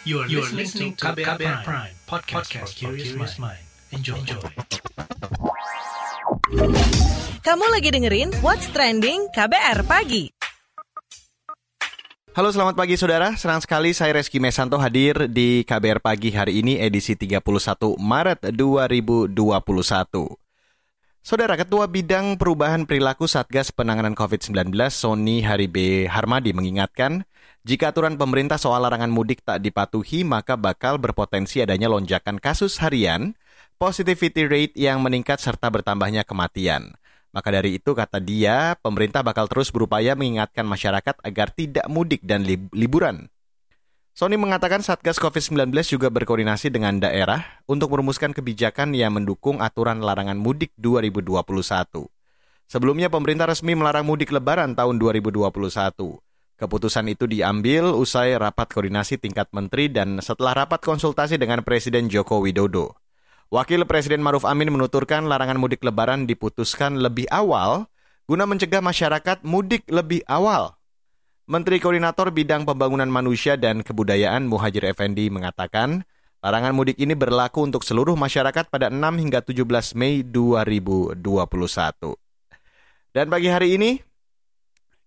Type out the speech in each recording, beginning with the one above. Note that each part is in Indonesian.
You are, you are listening to KBR, KBR Prime, Prime podcast, podcast for curious mind. Enjoy. Enjoy. Kamu lagi dengerin What's Trending KBR Pagi. Halo selamat pagi saudara, senang sekali saya Reski Mesanto hadir di KBR Pagi hari ini edisi 31 Maret 2021. Saudara Ketua Bidang Perubahan Perilaku Satgas Penanganan COVID-19 Sony Haribe Harmadi mengingatkan jika aturan pemerintah soal larangan mudik tak dipatuhi, maka bakal berpotensi adanya lonjakan kasus harian, positivity rate yang meningkat serta bertambahnya kematian. Maka dari itu, kata dia, pemerintah bakal terus berupaya mengingatkan masyarakat agar tidak mudik dan lib liburan. Sony mengatakan Satgas COVID-19 juga berkoordinasi dengan daerah untuk merumuskan kebijakan yang mendukung aturan larangan mudik 2021. Sebelumnya pemerintah resmi melarang mudik lebaran tahun 2021. Keputusan itu diambil usai rapat koordinasi tingkat menteri dan setelah rapat konsultasi dengan Presiden Joko Widodo. Wakil Presiden Maruf Amin menuturkan larangan mudik lebaran diputuskan lebih awal guna mencegah masyarakat mudik lebih awal. Menteri Koordinator Bidang Pembangunan Manusia dan Kebudayaan Muhajir Effendi mengatakan, larangan mudik ini berlaku untuk seluruh masyarakat pada 6 hingga 17 Mei 2021. Dan pagi hari ini,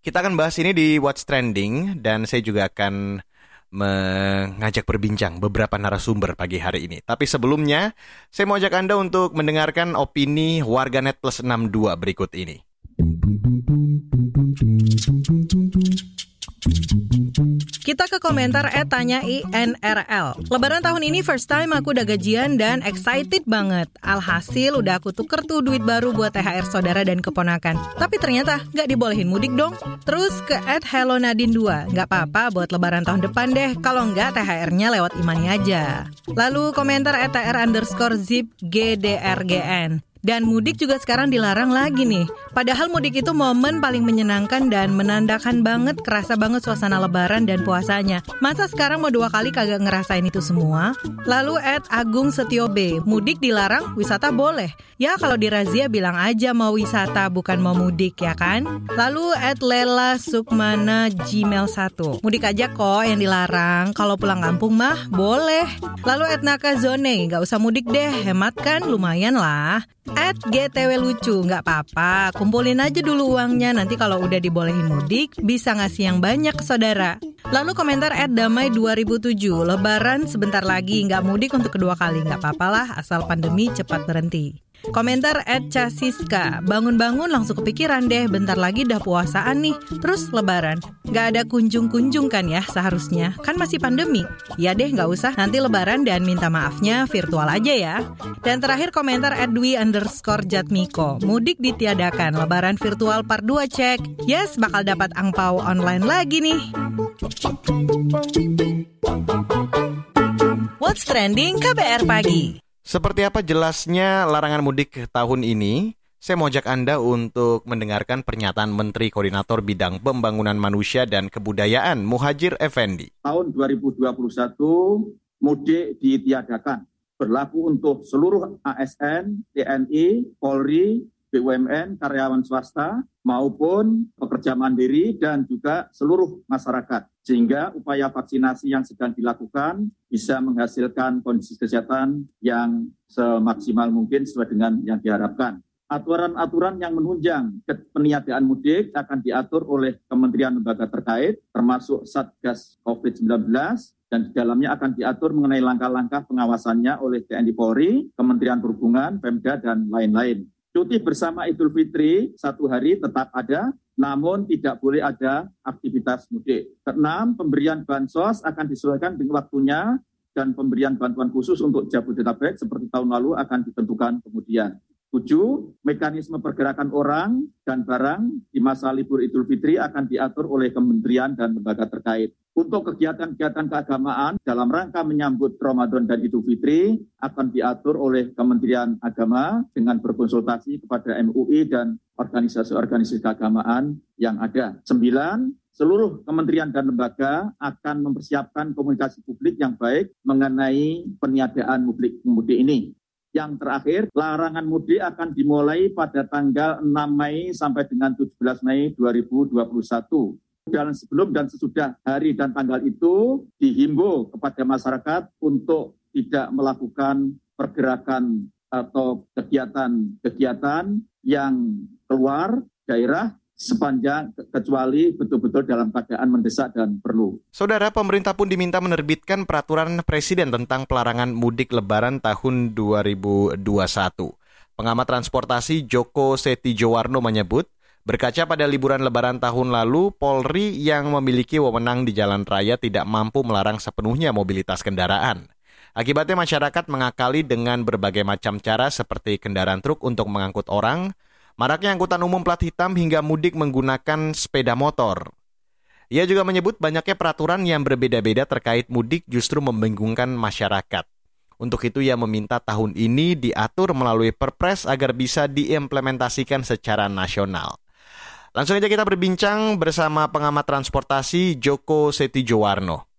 kita akan bahas ini di What's Trending dan saya juga akan mengajak berbincang beberapa narasumber pagi hari ini. Tapi sebelumnya, saya mau ajak Anda untuk mendengarkan opini warganet plus 62 berikut ini. Kita ke komentar eh tanya INRL. Lebaran tahun ini first time aku udah gajian dan excited banget. Alhasil udah aku tuker tuh duit baru buat THR saudara dan keponakan. Tapi ternyata nggak dibolehin mudik dong. Terus ke at Hello Nadine 2. Nggak apa-apa buat lebaran tahun depan deh. Kalau nggak THR-nya lewat imani aja. Lalu komentar ETR underscore zip GDRGN. Dan mudik juga sekarang dilarang lagi nih. Padahal mudik itu momen paling menyenangkan dan menandakan banget, kerasa banget suasana lebaran dan puasanya. Masa sekarang mau dua kali kagak ngerasain itu semua? Lalu at Agung Setio B, mudik dilarang, wisata boleh. Ya kalau di razia bilang aja mau wisata bukan mau mudik ya kan? Lalu at Lela Sukmana Gmail 1, mudik aja kok yang dilarang. Kalau pulang kampung mah boleh. Lalu at Naka Zone, nggak usah mudik deh, hemat kan lumayan lah. At GTW lucu, nggak apa-apa. Kumpulin aja dulu uangnya, nanti kalau udah dibolehin mudik, bisa ngasih yang banyak ke saudara. Lalu komentar at Damai 2007, Lebaran sebentar lagi, nggak mudik untuk kedua kali, nggak apa-apa lah, asal pandemi cepat berhenti. Komentar at Casiska, bangun-bangun langsung kepikiran deh, bentar lagi dah puasaan nih, terus lebaran. Gak ada kunjung-kunjung kan ya seharusnya, kan masih pandemi. Ya deh gak usah, nanti lebaran dan minta maafnya virtual aja ya. Dan terakhir komentar at Dwi underscore Jatmiko, mudik ditiadakan, lebaran virtual part 2 cek. Yes, bakal dapat angpau online lagi nih. What's Trending KBR Pagi seperti apa jelasnya larangan mudik tahun ini? Saya mau ajak Anda untuk mendengarkan pernyataan Menteri Koordinator Bidang Pembangunan Manusia dan Kebudayaan Muhajir Effendi. Tahun 2021 mudik ditiadakan berlaku untuk seluruh ASN, TNI, Polri, BUMN, karyawan swasta, maupun pekerja mandiri dan juga seluruh masyarakat. Sehingga upaya vaksinasi yang sedang dilakukan bisa menghasilkan kondisi kesehatan yang semaksimal mungkin sesuai dengan yang diharapkan. Aturan-aturan yang menunjang peniadaan mudik akan diatur oleh kementerian lembaga terkait, termasuk Satgas COVID-19, dan di dalamnya akan diatur mengenai langkah-langkah pengawasannya oleh TNI Polri, Kementerian Perhubungan, Pemda, dan lain-lain. Cuti bersama Idul Fitri satu hari tetap ada, namun tidak boleh ada aktivitas mudik. Keenam, pemberian bansos akan disesuaikan dengan waktunya dan pemberian bantuan khusus untuk Jabodetabek seperti tahun lalu akan ditentukan kemudian. Tujuh, mekanisme pergerakan orang dan barang di masa libur Idul Fitri akan diatur oleh kementerian dan lembaga terkait. Untuk kegiatan-kegiatan keagamaan dalam rangka menyambut Ramadan dan Idul Fitri akan diatur oleh Kementerian Agama dengan berkonsultasi kepada MUI dan organisasi-organisasi keagamaan yang ada. Sembilan, seluruh kementerian dan lembaga akan mempersiapkan komunikasi publik yang baik mengenai peniadaan mudik mudik ini. Yang terakhir, larangan mudik akan dimulai pada tanggal 6 Mei sampai dengan 17 Mei 2021. dan sebelum dan sesudah hari dan tanggal itu dihimbau kepada masyarakat untuk tidak melakukan pergerakan atau kegiatan-kegiatan yang keluar daerah sepanjang kecuali betul-betul dalam keadaan mendesak dan perlu. Saudara, pemerintah pun diminta menerbitkan peraturan presiden tentang pelarangan mudik lebaran tahun 2021. Pengamat transportasi Joko Setijowarno menyebut, berkaca pada liburan lebaran tahun lalu, Polri yang memiliki wewenang di jalan raya tidak mampu melarang sepenuhnya mobilitas kendaraan. Akibatnya masyarakat mengakali dengan berbagai macam cara seperti kendaraan truk untuk mengangkut orang, maraknya angkutan umum plat hitam hingga mudik menggunakan sepeda motor. Ia juga menyebut banyaknya peraturan yang berbeda-beda terkait mudik justru membingungkan masyarakat. Untuk itu ia meminta tahun ini diatur melalui Perpres agar bisa diimplementasikan secara nasional. Langsung aja kita berbincang bersama pengamat transportasi Joko Setijowarno.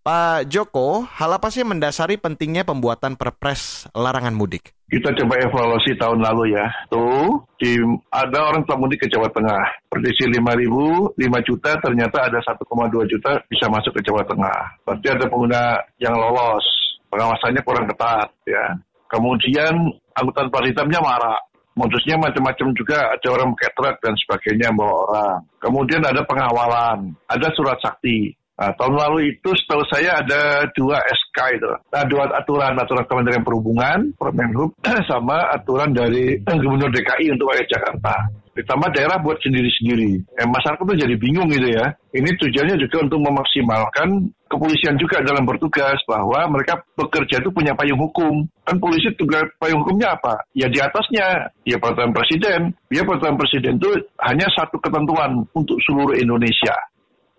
Pak Joko, hal apa sih mendasari pentingnya pembuatan perpres larangan mudik? Kita coba evaluasi tahun lalu ya. Tuh, di, ada orang telah mudik ke Jawa Tengah. Prediksi 5 ribu, 5 juta, ternyata ada 1,2 juta bisa masuk ke Jawa Tengah. Berarti ada pengguna yang lolos. Pengawasannya kurang ketat ya. Kemudian angkutan plat hitamnya marah. Modusnya macam-macam juga, ada orang pakai truk dan sebagainya bawa orang. Kemudian ada pengawalan, ada surat sakti. Nah, tahun lalu itu setahu saya ada dua SK itu. Nah, dua aturan, aturan Kementerian Perhubungan, Permenhub, sama aturan dari Gubernur DKI untuk warga Jakarta. Ditambah daerah buat sendiri-sendiri. Eh, masyarakat itu jadi bingung gitu ya. Ini tujuannya juga untuk memaksimalkan kepolisian juga dalam bertugas bahwa mereka bekerja itu punya payung hukum. Kan polisi tugas payung hukumnya apa? Ya di atasnya, ya peraturan presiden. Ya peraturan presiden itu hanya satu ketentuan untuk seluruh Indonesia.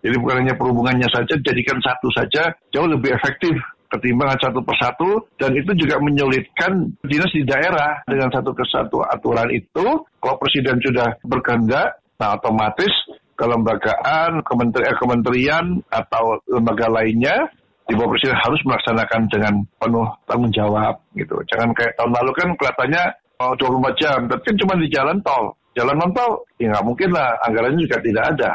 Jadi bukan hanya perhubungannya saja, jadikan satu saja jauh lebih efektif ketimbang satu persatu. Dan itu juga menyulitkan dinas di daerah dengan satu kesatu aturan itu. Kalau presiden sudah berkehendak nah otomatis kelembagaan kementerian, kementerian atau lembaga lainnya di bawah presiden harus melaksanakan dengan penuh tanggung jawab gitu. Jangan kayak tahun lalu kan kelihatannya oh, 24 jam tapi kan cuma di jalan tol. Jalan non tol ya nggak mungkin lah anggarannya juga tidak ada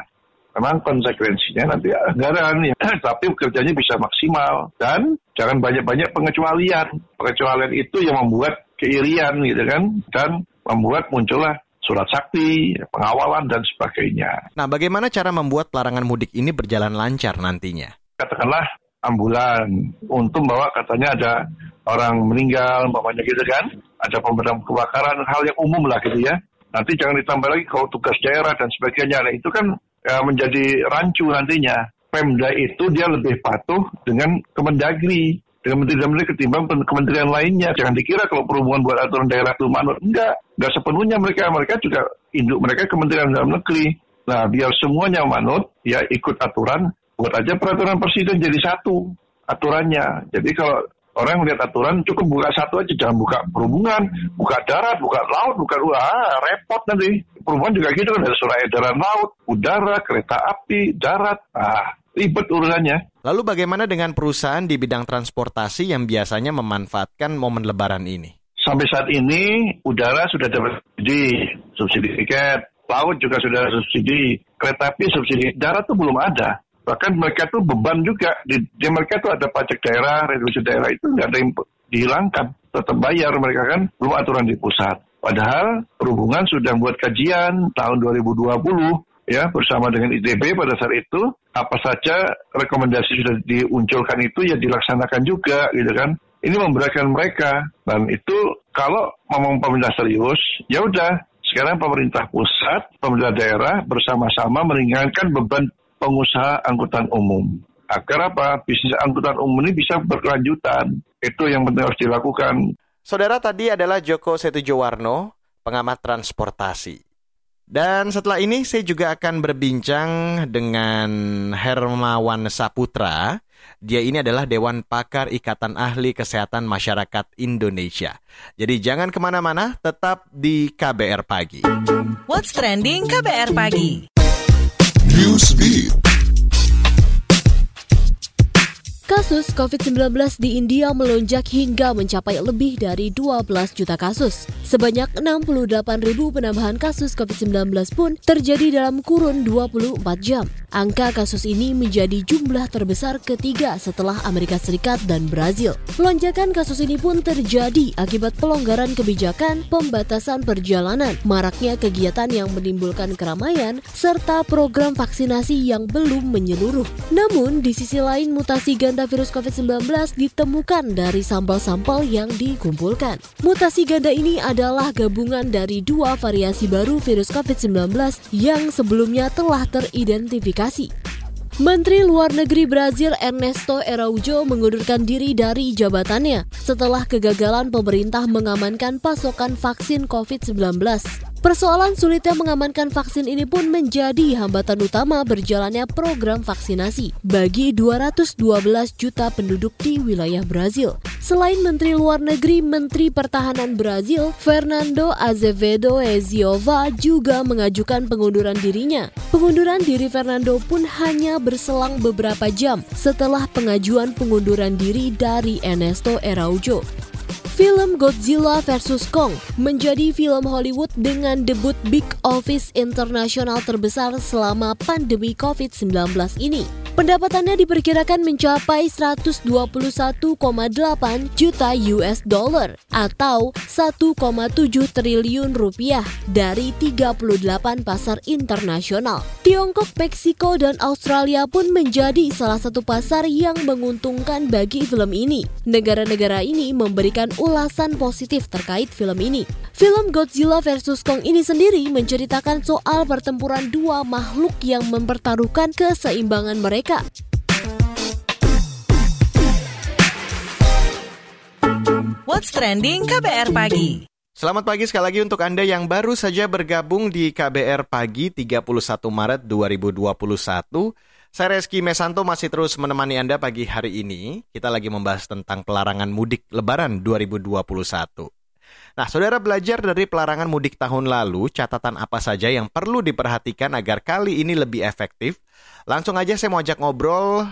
memang konsekuensinya nanti anggaran ya. tapi kerjanya bisa maksimal dan jangan banyak-banyak pengecualian. Pengecualian itu yang membuat keirian gitu kan dan membuat muncullah surat sakti, pengawalan dan sebagainya. Nah, bagaimana cara membuat pelarangan mudik ini berjalan lancar nantinya? Katakanlah ambulan untuk bawa katanya ada orang meninggal, umpamanya gitu kan, ada pemadam kebakaran, hal yang umum lah gitu ya. Nanti jangan ditambah lagi kalau tugas daerah dan sebagainya. Nah, itu kan ya, menjadi rancu nantinya. Pemda itu dia lebih patuh dengan Kemendagri, dengan Menteri Dalam Negeri ketimbang kementerian lainnya. Jangan dikira kalau perhubungan buat aturan daerah itu manut. Enggak, enggak sepenuhnya mereka. Mereka juga induk mereka Kementerian Dalam Negeri. Nah, biar semuanya manut, ya ikut aturan, buat aja peraturan presiden jadi satu aturannya. Jadi kalau orang melihat aturan cukup buka satu aja, jangan buka perhubungan, buka darat, buka laut, buka ah, repot nanti perubahan juga gitu kan ada surat edaran laut, udara, kereta api, darat. Ah, ribet urusannya. Lalu bagaimana dengan perusahaan di bidang transportasi yang biasanya memanfaatkan momen lebaran ini? Sampai saat ini udara sudah dapat subsidi, subsidi tiket, laut juga sudah subsidi, kereta api subsidi, darat tuh belum ada. Bahkan mereka tuh beban juga. Di, di mereka tuh ada pajak daerah, retribusi daerah itu nggak ada yang dihilangkan, tetap bayar mereka kan belum aturan di pusat. Padahal perhubungan sudah membuat kajian tahun 2020 ya bersama dengan ITB pada saat itu. Apa saja rekomendasi sudah diunculkan itu ya dilaksanakan juga gitu kan. Ini memberatkan mereka. Dan itu kalau ngomong pemerintah serius ya udah. Sekarang pemerintah pusat, pemerintah daerah bersama-sama meringankan beban pengusaha angkutan umum agar apa bisnis angkutan umum ini bisa berkelanjutan itu yang penting harus dilakukan Saudara tadi adalah Joko Setujowarno, pengamat transportasi. Dan setelah ini saya juga akan berbincang dengan Hermawan Saputra. Dia ini adalah Dewan Pakar Ikatan Ahli Kesehatan Masyarakat Indonesia. Jadi jangan ke mana-mana, tetap di KBR Pagi. What's Trending KBR Pagi. New speed. Kasus COVID-19 di India melonjak hingga mencapai lebih dari 12 juta kasus. Sebanyak 68 ribu penambahan kasus COVID-19 pun terjadi dalam kurun 24 jam. Angka kasus ini menjadi jumlah terbesar ketiga setelah Amerika Serikat dan Brazil. Lonjakan kasus ini pun terjadi akibat pelonggaran kebijakan pembatasan perjalanan, maraknya kegiatan yang menimbulkan keramaian, serta program vaksinasi yang belum menyeluruh. Namun, di sisi lain mutasi ganda virus COVID-19 ditemukan dari sampel-sampel yang dikumpulkan. Mutasi ganda ini adalah gabungan dari dua variasi baru virus COVID-19 yang sebelumnya telah teridentifikasi. Menteri Luar Negeri Brazil Ernesto Araujo mengundurkan diri dari jabatannya setelah kegagalan pemerintah mengamankan pasokan vaksin COVID-19. Persoalan sulitnya mengamankan vaksin ini pun menjadi hambatan utama berjalannya program vaksinasi bagi 212 juta penduduk di wilayah Brazil. Selain Menteri Luar Negeri, Menteri Pertahanan Brazil, Fernando Azevedo Eziova juga mengajukan pengunduran dirinya. Pengunduran diri Fernando pun hanya berselang beberapa jam setelah pengajuan pengunduran diri dari Ernesto Araujo. Film Godzilla vs. Kong menjadi film Hollywood dengan debut big office internasional terbesar selama pandemi COVID-19 ini. Pendapatannya diperkirakan mencapai 121,8 juta US dollar atau 1,7 triliun rupiah dari 38 pasar internasional. Tiongkok, Meksiko, dan Australia pun menjadi salah satu pasar yang menguntungkan bagi film ini. Negara-negara ini memberikan ulasan positif terkait film ini. Film Godzilla vs. Kong ini sendiri menceritakan soal pertempuran dua makhluk yang mempertaruhkan keseimbangan mereka. What's Trending KBR Pagi. Selamat pagi sekali lagi untuk Anda yang baru saja bergabung di KBR Pagi 31 Maret 2021. Saya Reski Mesanto masih terus menemani Anda pagi hari ini. Kita lagi membahas tentang pelarangan mudik Lebaran 2021. Nah, saudara belajar dari pelarangan mudik tahun lalu, catatan apa saja yang perlu diperhatikan agar kali ini lebih efektif? Langsung aja saya mau ajak ngobrol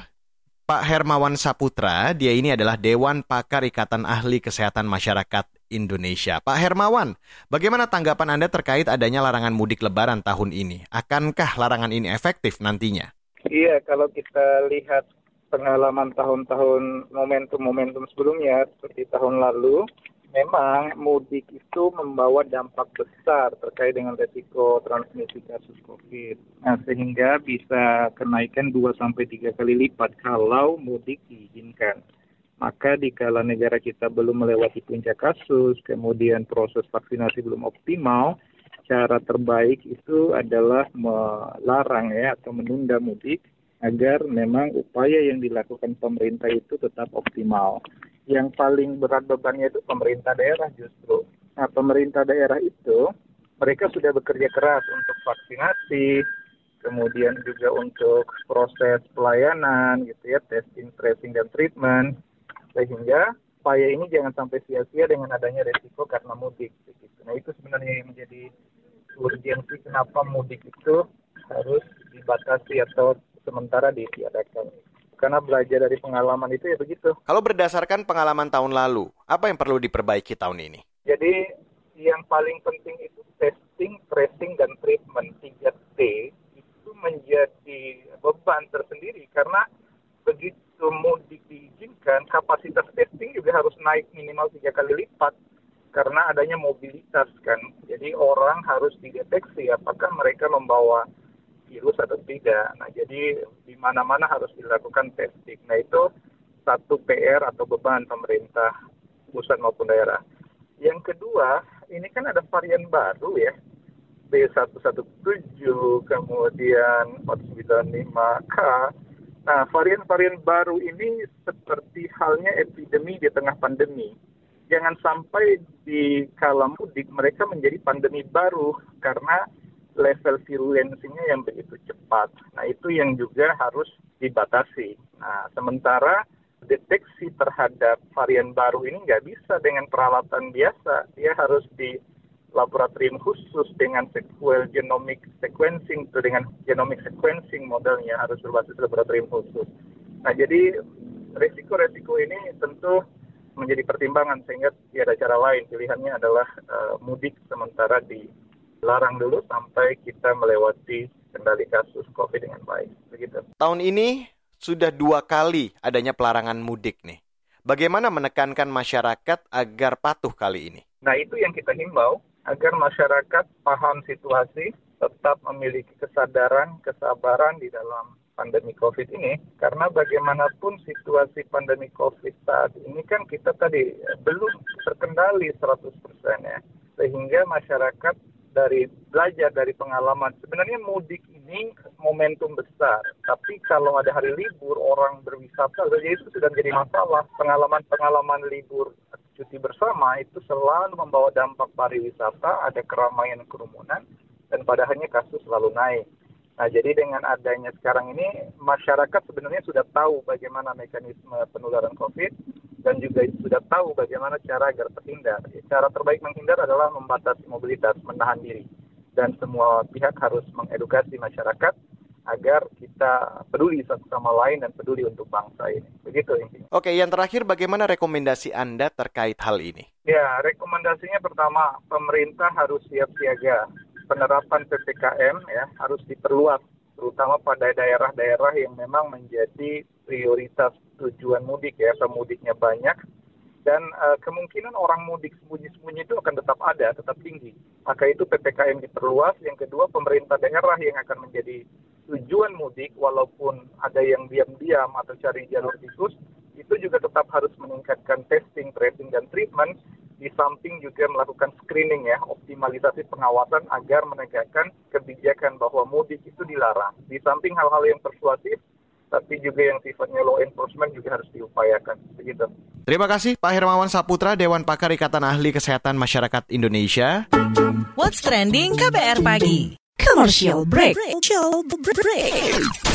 Pak Hermawan Saputra, dia ini adalah Dewan Pakar Ikatan Ahli Kesehatan Masyarakat Indonesia. Pak Hermawan, bagaimana tanggapan Anda terkait adanya larangan mudik lebaran tahun ini? Akankah larangan ini efektif nantinya? Iya, kalau kita lihat pengalaman tahun-tahun momentum-momentum sebelumnya, seperti tahun lalu, memang mudik itu membawa dampak besar terkait dengan resiko transmisi kasus COVID. Nah, sehingga bisa kenaikan 2 sampai 3 kali lipat kalau mudik diizinkan. Maka di kala negara kita belum melewati puncak kasus, kemudian proses vaksinasi belum optimal, cara terbaik itu adalah melarang ya atau menunda mudik agar memang upaya yang dilakukan pemerintah itu tetap optimal yang paling berat bebannya itu pemerintah daerah justru. Nah, pemerintah daerah itu mereka sudah bekerja keras untuk vaksinasi, kemudian juga untuk proses pelayanan gitu ya, testing, tracing dan treatment sehingga upaya ini jangan sampai sia-sia dengan adanya resiko karena mudik begitu. Nah, itu sebenarnya yang menjadi urgensi kenapa mudik itu harus dibatasi atau sementara ditiadakan karena belajar dari pengalaman itu ya begitu. Kalau berdasarkan pengalaman tahun lalu, apa yang perlu diperbaiki tahun ini? Jadi yang paling penting itu testing, tracing, dan treatment 3T itu menjadi beban tersendiri karena begitu mudik diizinkan, kapasitas testing juga harus naik minimal tiga kali lipat karena adanya mobilitas kan. Jadi orang harus dideteksi apakah mereka membawa virus atau tidak. Nah, jadi di mana-mana harus dilakukan testing. Nah, itu satu PR atau beban pemerintah pusat maupun daerah. Yang kedua, ini kan ada varian baru ya. B117, kemudian 495K. Nah, varian-varian baru ini seperti halnya epidemi di tengah pandemi. Jangan sampai di kala mudik mereka menjadi pandemi baru karena level virulensinya yang begitu cepat. Nah, itu yang juga harus dibatasi. Nah, sementara deteksi terhadap varian baru ini nggak bisa dengan peralatan biasa. Dia harus di laboratorium khusus dengan sequel genomic sequencing atau dengan genomic sequencing modelnya harus berbasis laboratorium khusus. Nah, jadi resiko-resiko ini tentu menjadi pertimbangan sehingga ada cara lain pilihannya adalah uh, mudik sementara dilarang dulu sampai kita melewati kendali kasus COVID dengan baik. Begitu. Tahun ini sudah dua kali adanya pelarangan mudik nih. Bagaimana menekankan masyarakat agar patuh kali ini? Nah itu yang kita himbau agar masyarakat paham situasi, tetap memiliki kesadaran, kesabaran di dalam pandemi COVID ini, karena bagaimanapun situasi pandemi COVID saat ini kan kita tadi belum terkendali 100% ya. Sehingga masyarakat dari belajar dari pengalaman. Sebenarnya mudik ini momentum besar, tapi kalau ada hari libur orang berwisata, jadi itu sudah menjadi masalah. Pengalaman-pengalaman libur cuti bersama itu selalu membawa dampak pariwisata, ada keramaian kerumunan, dan pada akhirnya kasus selalu naik. Nah, jadi dengan adanya sekarang ini, masyarakat sebenarnya sudah tahu bagaimana mekanisme penularan COVID dan juga sudah tahu bagaimana cara agar terhindar. Cara terbaik menghindar adalah membatasi mobilitas, menahan diri. Dan semua pihak harus mengedukasi masyarakat agar kita peduli satu sama lain dan peduli untuk bangsa ini. Begitu intinya. Oke, yang terakhir bagaimana rekomendasi Anda terkait hal ini? Ya, rekomendasinya pertama, pemerintah harus siap siaga penerapan PPKM ya harus diperluas terutama pada daerah-daerah yang memang menjadi prioritas tujuan mudik ya pemudiknya banyak dan uh, kemungkinan orang mudik sembunyi-sembunyi itu akan tetap ada, tetap tinggi. Maka itu PPKM diperluas. Yang kedua, pemerintah daerah yang akan menjadi tujuan mudik, walaupun ada yang diam-diam atau cari jalur tikus, itu juga tetap harus meningkatkan testing, tracing, dan treatment di samping juga melakukan screening ya, optimalisasi pengawasan agar menegakkan kebijakan bahwa mudik itu dilarang. Di samping hal-hal yang persuasif, tapi juga yang sifatnya law enforcement juga harus diupayakan. Begitu. Terima kasih Pak Hermawan Saputra, Dewan Pakar Ikatan Ahli Kesehatan Masyarakat Indonesia. What's Trending KBR Pagi. Commercial break. Commercial break.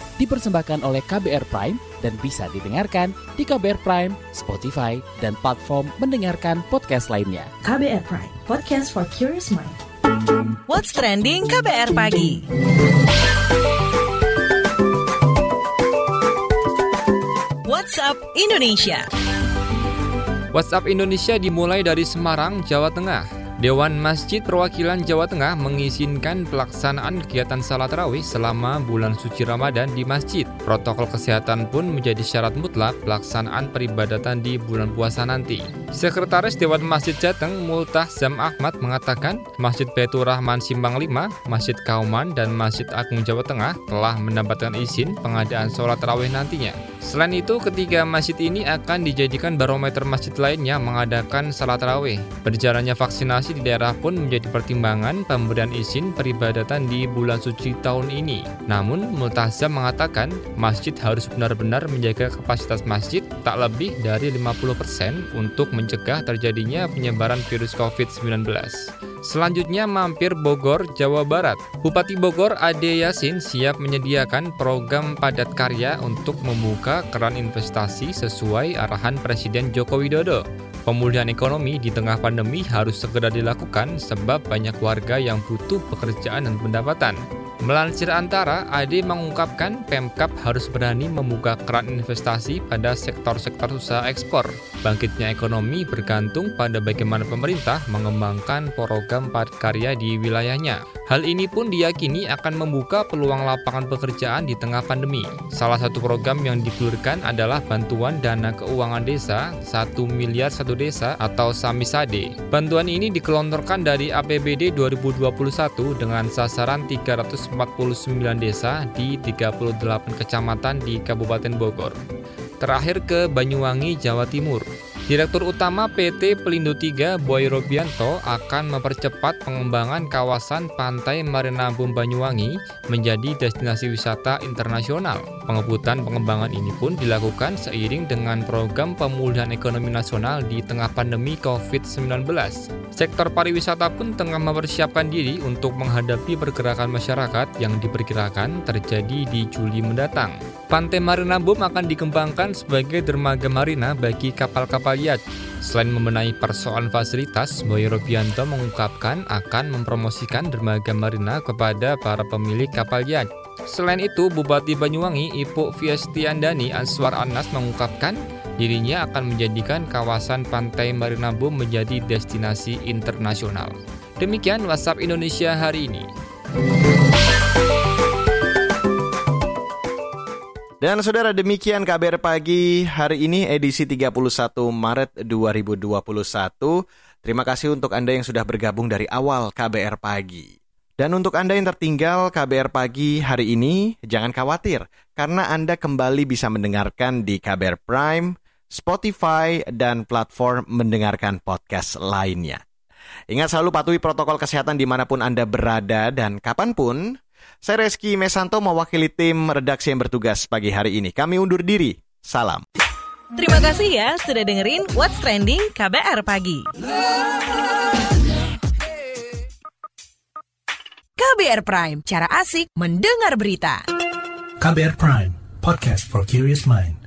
Dipersembahkan oleh KBR Prime dan bisa didengarkan di KBR Prime, Spotify, dan platform mendengarkan podcast lainnya. KBR Prime, podcast for curious mind. What's trending KBR pagi? WhatsApp Indonesia. WhatsApp Indonesia dimulai dari Semarang, Jawa Tengah. Dewan Masjid Perwakilan Jawa Tengah mengizinkan pelaksanaan kegiatan salat tarawih selama bulan suci Ramadan di masjid. Protokol kesehatan pun menjadi syarat mutlak pelaksanaan peribadatan di bulan puasa nanti. Sekretaris Dewan Masjid Jateng Multahzam Ahmad mengatakan, Masjid Baitur Rahman Simbang 5, Masjid Kauman, dan Masjid Agung Jawa Tengah telah mendapatkan izin pengadaan sholat tarawih nantinya. Selain itu, ketiga masjid ini akan dijadikan barometer masjid lainnya mengadakan salat tarawih. Berjalannya vaksinasi di daerah pun menjadi pertimbangan pemberian izin peribadatan di bulan suci tahun ini. Namun, Multazam mengatakan masjid harus benar-benar menjaga kapasitas masjid tak lebih dari 50% untuk mencegah terjadinya penyebaran virus COVID-19. Selanjutnya mampir Bogor, Jawa Barat. Bupati Bogor Ade Yasin siap menyediakan program padat karya untuk membuka keran investasi sesuai arahan Presiden Joko Widodo. Pemulihan ekonomi di tengah pandemi harus segera dilakukan sebab banyak warga yang butuh pekerjaan dan pendapatan. Melansir antara, Ade mengungkapkan Pemkap harus berani membuka keran investasi pada sektor-sektor usaha ekspor. Bangkitnya ekonomi bergantung pada bagaimana pemerintah mengembangkan program padat karya di wilayahnya. Hal ini pun diyakini akan membuka peluang lapangan pekerjaan di tengah pandemi. Salah satu program yang digulirkan adalah bantuan dana keuangan desa 1 miliar satu desa atau Samisade. Bantuan ini dikelontorkan dari APBD 2021 dengan sasaran 349 desa di 38 kecamatan di Kabupaten Bogor. Terakhir ke Banyuwangi, Jawa Timur. Direktur Utama PT Pelindo 3 Boy Robianto akan mempercepat pengembangan kawasan pantai Marina Bum Banyuwangi menjadi destinasi wisata internasional. Pengebutan pengembangan ini pun dilakukan seiring dengan program pemulihan ekonomi nasional di tengah pandemi COVID-19. Sektor pariwisata pun tengah mempersiapkan diri untuk menghadapi pergerakan masyarakat yang diperkirakan terjadi di Juli mendatang. Pantai Marina Bum akan dikembangkan sebagai dermaga marina bagi kapal-kapal yacht. Selain membenahi persoalan fasilitas, Boy Robianto mengungkapkan akan mempromosikan dermaga marina kepada para pemilik kapal yacht. Selain itu, Bupati Banyuwangi Ipu Fiestiandani Answar Anas mengungkapkan dirinya akan menjadikan kawasan pantai Marina Bum menjadi destinasi internasional. Demikian WhatsApp Indonesia hari ini. Dan saudara demikian KBR Pagi hari ini edisi 31 Maret 2021. Terima kasih untuk Anda yang sudah bergabung dari awal KBR Pagi. Dan untuk Anda yang tertinggal KBR Pagi hari ini, jangan khawatir karena Anda kembali bisa mendengarkan di KBR Prime, Spotify, dan platform mendengarkan podcast lainnya. Ingat selalu patuhi protokol kesehatan di mana pun Anda berada dan kapan pun, saya Reski Mesanto mewakili tim redaksi yang bertugas pagi hari ini. Kami undur diri. Salam. Terima kasih ya sudah dengerin What's Trending KBR Pagi. KBR Prime, cara asik mendengar berita. KBR Prime, podcast for curious mind.